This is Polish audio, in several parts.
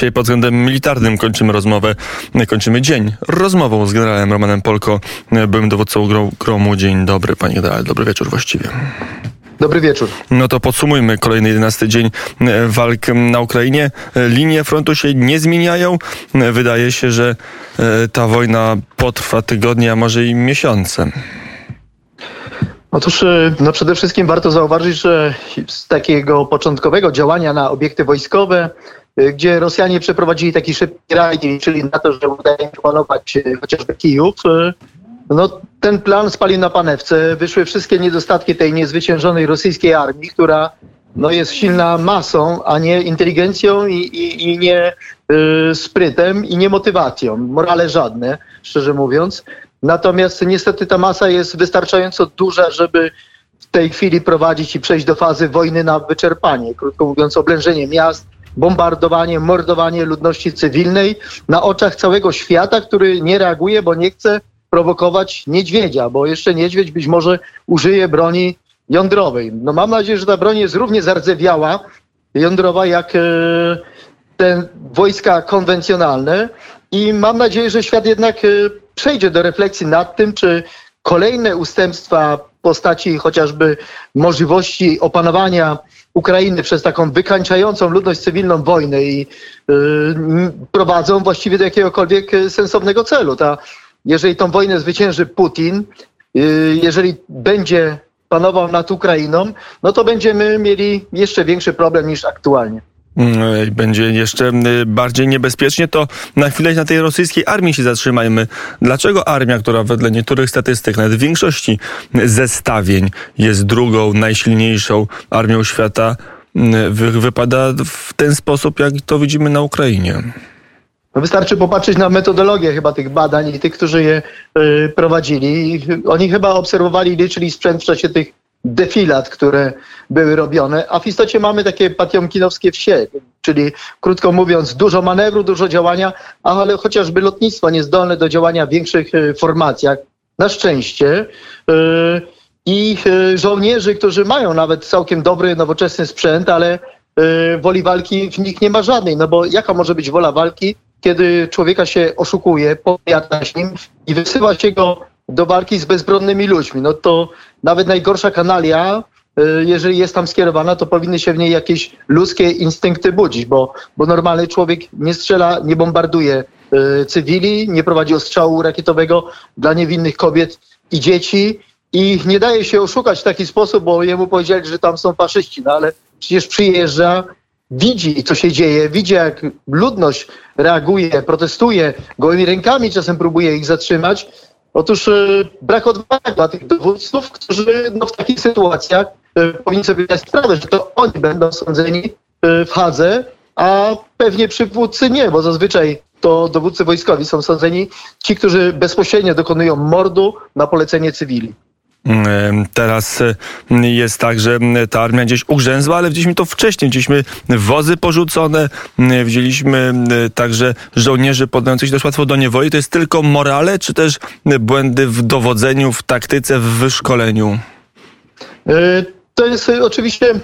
Dzisiaj pod względem militarnym kończymy rozmowę, kończymy dzień rozmową z generałem Romanem Polko, byłym dowódcą gromu. Dzień dobry, panie generale, dobry wieczór właściwie. Dobry wieczór. No to podsumujmy kolejny 11 dzień walk na Ukrainie. Linie frontu się nie zmieniają. Wydaje się, że e, ta wojna potrwa tygodnie, a może i miesiące. Otóż e, no przede wszystkim warto zauważyć, że z takiego początkowego działania na obiekty wojskowe Y, gdzie Rosjanie przeprowadzili taki szybki rajd, czyli na to, że udaje się panować y, chociażby Kijów. No, ten plan spalił na panewce. Wyszły wszystkie niedostatki tej niezwyciężonej rosyjskiej armii, która no, jest silna masą, a nie inteligencją i, i, i nie y, sprytem i nie motywacją. Morale żadne, szczerze mówiąc. Natomiast niestety ta masa jest wystarczająco duża, żeby w tej chwili prowadzić i przejść do fazy wojny na wyczerpanie. Krótko mówiąc, oblężenie miast, bombardowanie, mordowanie ludności cywilnej na oczach całego świata, który nie reaguje, bo nie chce prowokować niedźwiedzia, bo jeszcze niedźwiedź być może użyje broni jądrowej. No mam nadzieję, że ta broń jest równie zardzewiała jądrowa jak e, te wojska konwencjonalne i mam nadzieję, że świat jednak e, przejdzie do refleksji nad tym, czy kolejne ustępstwa w postaci chociażby możliwości opanowania Ukrainy przez taką wykańczającą ludność cywilną wojnę i yy, prowadzą właściwie do jakiegokolwiek sensownego celu. Ta, jeżeli tą wojnę zwycięży Putin, jeżeli będzie panował nad Ukrainą, no to będziemy mieli jeszcze większy problem niż aktualnie. Mm, będzie jeszcze mm, bardziej niebezpiecznie, to na chwilę na tej rosyjskiej armii się zatrzymajmy. Dlaczego armia, która wedle niektórych statystyk, nawet w większości zestawień jest drugą najsilniejszą armią świata, mm, wypada w ten sposób, jak to widzimy na Ukrainie? No wystarczy popatrzeć na metodologię chyba tych badań i tych, którzy je y, prowadzili. Oni chyba obserwowali, liczyli sprzęt w czasie tych defilat, które były robione, a w istocie mamy takie patiomkinowskie wsie, czyli krótko mówiąc dużo manewru, dużo działania, ale chociażby lotnictwo niezdolne do działania w większych e, formacjach, na szczęście. E, I e, żołnierzy, którzy mają nawet całkiem dobry, nowoczesny sprzęt, ale woli walki w nich nie ma żadnej, no bo jaka może być wola walki, kiedy człowieka się oszukuje, powiada się nim i wysyła się go do walki z bezbronnymi ludźmi. No to nawet najgorsza kanalia, y, jeżeli jest tam skierowana, to powinny się w niej jakieś ludzkie instynkty budzić, bo, bo normalny człowiek nie strzela, nie bombarduje y, cywili, nie prowadzi ostrzału rakietowego dla niewinnych kobiet i dzieci i nie daje się oszukać w taki sposób, bo jemu powiedzieli, że tam są faszyści, no ale przecież przyjeżdża, widzi, co się dzieje, widzi, jak ludność reaguje, protestuje, gołymi rękami czasem próbuje ich zatrzymać, Otóż e, brak odwagi dla tych dowódców, którzy no, w takich sytuacjach e, powinni sobie zdać sprawę, że to oni będą sądzeni e, w Hadze, a pewnie przywódcy nie, bo zazwyczaj to dowódcy wojskowi są sądzeni ci, którzy bezpośrednio dokonują mordu na polecenie cywili. Teraz jest tak, że ta armia gdzieś ugrzęzła, ale widzieliśmy to wcześniej. Widzieliśmy wozy porzucone, widzieliśmy także żołnierzy poddających się dość łatwo do niewoli. To jest tylko morale, czy też błędy w dowodzeniu, w taktyce, w wyszkoleniu? E, to jest oczywiście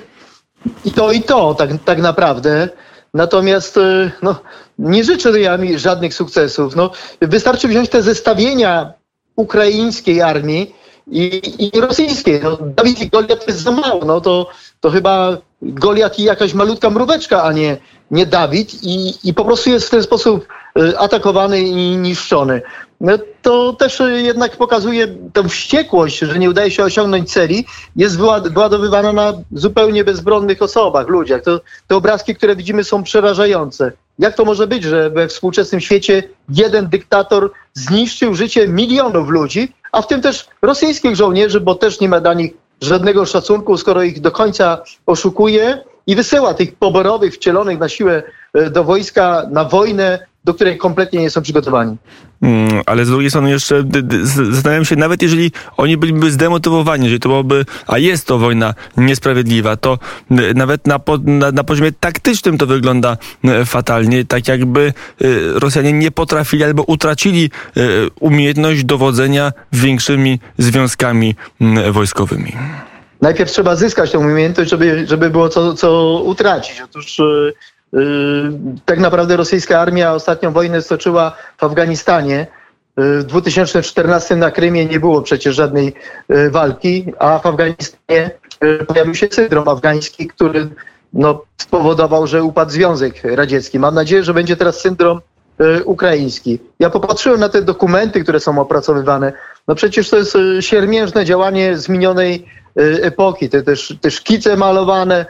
i to, i to tak, tak naprawdę. Natomiast e, no, nie życzę ja mi żadnych sukcesów. No, wystarczy wziąć te zestawienia ukraińskiej armii, i, i rosyjskie. No, Dawid i Goliat jest za mało. No, to, to chyba Goliat i jakaś malutka mróweczka, a nie, nie Dawid i, i po prostu jest w ten sposób y, atakowany i niszczony. No, to też jednak pokazuje tę wściekłość, że nie udaje się osiągnąć celi, jest wyładowywana na zupełnie bezbronnych osobach, ludziach. To, te obrazki, które widzimy są przerażające. Jak to może być, że we współczesnym świecie jeden dyktator zniszczył życie milionów ludzi, a w tym też rosyjskich żołnierzy, bo też nie ma dla nich żadnego szacunku, skoro ich do końca oszukuje i wysyła tych poborowych, wcielonych na siłę e, do wojska, na wojnę, do której kompletnie nie są przygotowani. Mm, ale z drugiej strony jeszcze zastanawiam się, nawet jeżeli oni byliby zdemotywowani, jeżeli to byłoby, a jest to wojna niesprawiedliwa, to nawet na, na, na poziomie taktycznym to wygląda fatalnie, tak jakby y, Rosjanie nie potrafili albo utracili y, umiejętność dowodzenia większymi związkami wojskowymi najpierw trzeba zyskać tę umiejętność, żeby, żeby było co, co utracić. Otóż tak naprawdę rosyjska armia ostatnią wojnę stoczyła w Afganistanie. W 2014 na Krymie nie było przecież żadnej walki, a w Afganistanie pojawił się syndrom afgański, który no, spowodował, że upadł Związek Radziecki. Mam nadzieję, że będzie teraz syndrom ukraiński. Ja popatrzyłem na te dokumenty, które są opracowywane. No przecież to jest siermiężne działanie z minionej epoki. Te, te, te szkice malowane,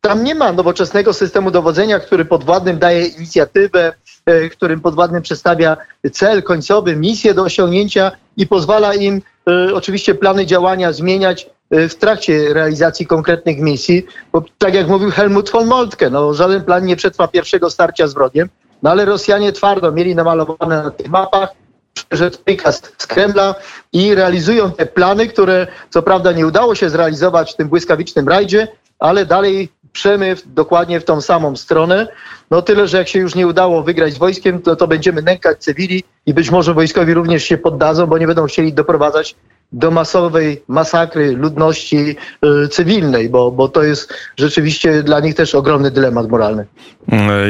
tam nie ma nowoczesnego systemu dowodzenia, który podwładnym daje inicjatywę, e, którym podwładnym przedstawia cel końcowy, misję do osiągnięcia i pozwala im e, oczywiście plany działania zmieniać e, w trakcie realizacji konkretnych misji. Bo tak jak mówił Helmut von Moltke, no, żaden plan nie przetrwa pierwszego starcia z wrogiem, no ale Rosjanie twardo mieli namalowane na tych mapach, że prikaz z Kremla i realizują te plany, które co prawda nie udało się zrealizować w tym błyskawicznym rajdzie, ale dalej przemyw dokładnie w tą samą stronę. No tyle, że jak się już nie udało wygrać z wojskiem, to, to będziemy nękać cywili i być może wojskowi również się poddadzą, bo nie będą chcieli doprowadzać do masowej masakry ludności y, cywilnej, bo, bo to jest rzeczywiście dla nich też ogromny dylemat moralny.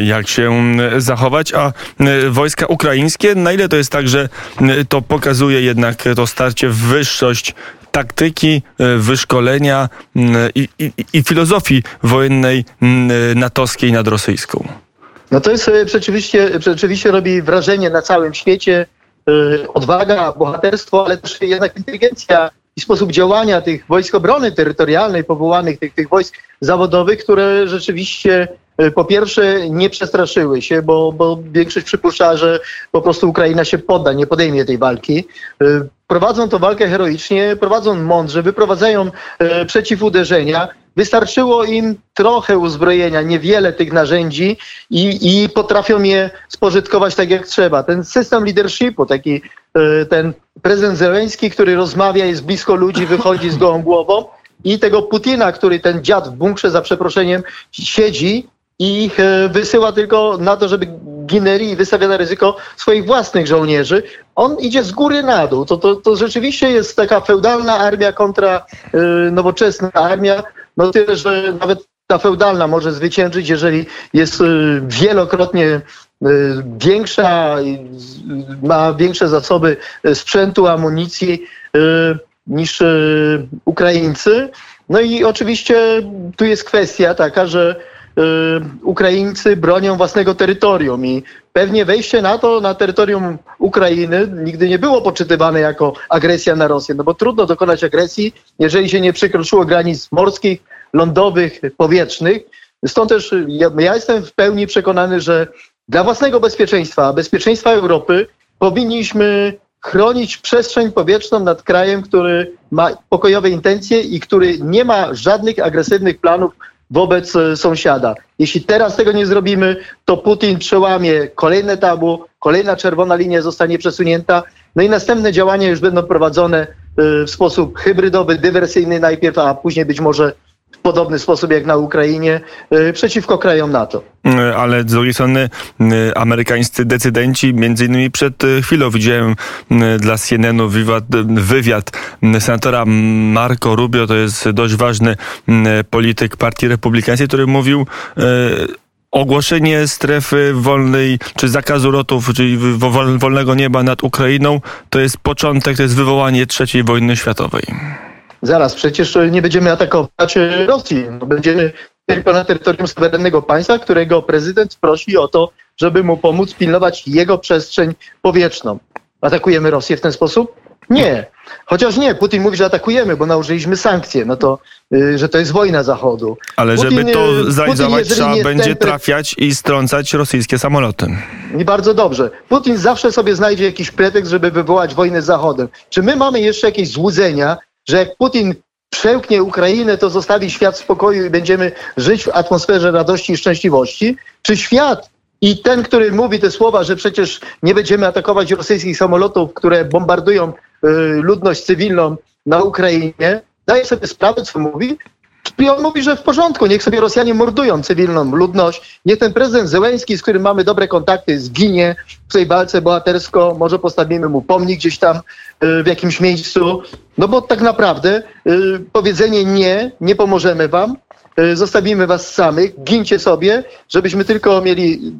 Jak się zachować? A y, wojska ukraińskie, na ile to jest tak, że y, to pokazuje jednak to starcie wyższość taktyki, wyszkolenia i, i, i filozofii wojennej natowskiej nad rosyjską? No to jest rzeczywiście, rzeczywiście robi wrażenie na całym świecie. Y, odwaga, bohaterstwo, ale też jednak inteligencja i sposób działania tych wojsk obrony terytorialnej, powołanych tych, tych wojsk zawodowych, które rzeczywiście y, po pierwsze nie przestraszyły się, bo, bo większość przypuszcza, że po prostu Ukraina się podda, nie podejmie tej walki. Y, prowadzą tę walkę heroicznie, prowadzą mądrze, wyprowadzają przeciwuderzenia. Wystarczyło im trochę uzbrojenia, niewiele tych narzędzi i, i potrafią je spożytkować tak jak trzeba. Ten system leadershipu, taki e, ten prezydent Zeleński, który rozmawia, jest blisko ludzi, wychodzi z gołą głową i tego Putina, który ten dziad w bunkrze za przeproszeniem siedzi i ich e, wysyła tylko na to, żeby ginęli i wystawia na ryzyko swoich własnych żołnierzy. On idzie z góry na dół. To, to, to rzeczywiście jest taka feudalna armia kontra y, nowoczesna armia. No tyle, że nawet ta feudalna może zwyciężyć, jeżeli jest y, wielokrotnie y, większa, ma większe zasoby sprzętu, amunicji niż Ukraińcy. No i oczywiście tu jest kwestia taka, że Ukraińcy bronią własnego terytorium i pewnie wejście NATO na terytorium Ukrainy nigdy nie było poczytywane jako agresja na Rosję, no bo trudno dokonać agresji, jeżeli się nie przekroczyło granic morskich, lądowych, powietrznych. Stąd też ja, ja jestem w pełni przekonany, że dla własnego bezpieczeństwa, bezpieczeństwa Europy powinniśmy chronić przestrzeń powietrzną nad krajem, który ma pokojowe intencje i który nie ma żadnych agresywnych planów wobec e, sąsiada. Jeśli teraz tego nie zrobimy, to Putin przełamie kolejne tabu, kolejna czerwona linia zostanie przesunięta, no i następne działania już będą prowadzone e, w sposób hybrydowy, dywersyjny najpierw, a później być może podobny sposób jak na Ukrainie e, przeciwko krajom NATO. E, ale z drugiej strony e, amerykańscy decydenci, między innymi przed chwilą widziałem dla CNN-u wywiad, wywiad senatora Marco Rubio, to jest dość ważny polityk partii republikańskiej, który mówił ogłoszenie strefy wolnej, czy zakazu lotów, czyli wolnego nieba nad Ukrainą, to jest początek, to jest wywołanie trzeciej wojny światowej. Zaraz, przecież nie będziemy atakować Rosji. No, będziemy tylko na terytorium suwerennego państwa, którego prezydent prosi o to, żeby mu pomóc pilnować jego przestrzeń powietrzną. Atakujemy Rosję w ten sposób? Nie. Chociaż nie, Putin mówi, że atakujemy, bo nałożyliśmy sankcje, no to, yy, że to jest wojna Zachodu. Ale Putin, żeby to y, zrealizować, Putin, trzeba będzie trafiać i strącać rosyjskie samoloty. I bardzo dobrze. Putin zawsze sobie znajdzie jakiś pretekst, żeby wywołać wojnę z Zachodem. Czy my mamy jeszcze jakieś złudzenia, że jak Putin przełknie Ukrainę, to zostawi świat w spokoju i będziemy żyć w atmosferze radości i szczęśliwości? Czy świat i ten, który mówi te słowa, że przecież nie będziemy atakować rosyjskich samolotów, które bombardują y, ludność cywilną na Ukrainie, daje sobie sprawę, co mówi? I on mówi, że w porządku, niech sobie Rosjanie mordują cywilną ludność, niech ten prezydent Zełenski, z którym mamy dobre kontakty, zginie w tej walce bohatersko, może postawimy mu pomnik gdzieś tam y, w jakimś miejscu, no bo tak naprawdę y, powiedzenie nie, nie pomożemy wam, y, zostawimy was samych, gincie sobie, żebyśmy tylko mieli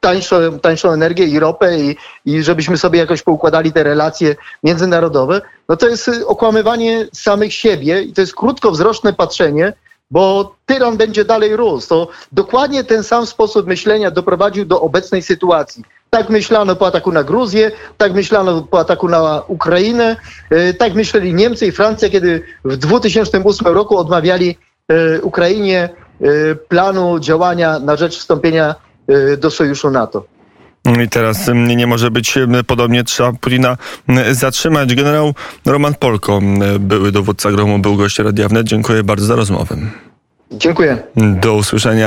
tańszą, tańszą energię i ropę i, i żebyśmy sobie jakoś poukładali te relacje międzynarodowe, no to jest okłamywanie samych siebie i to jest krótkowzroczne patrzenie, bo tyran będzie dalej rósł. To dokładnie ten sam sposób myślenia doprowadził do obecnej sytuacji. Tak myślano po ataku na Gruzję, tak myślano po ataku na Ukrainę, e, tak myśleli Niemcy i Francja, kiedy w 2008 roku odmawiali e, Ukrainie e, planu działania na rzecz wstąpienia do sojuszu NATO. I teraz m, nie może być m, podobnie, trzeba Putina m, zatrzymać. Generał Roman Polko, były dowódca gromu, był gościem Radia Wnet. Dziękuję bardzo za rozmowę. Dziękuję. Do usłyszenia.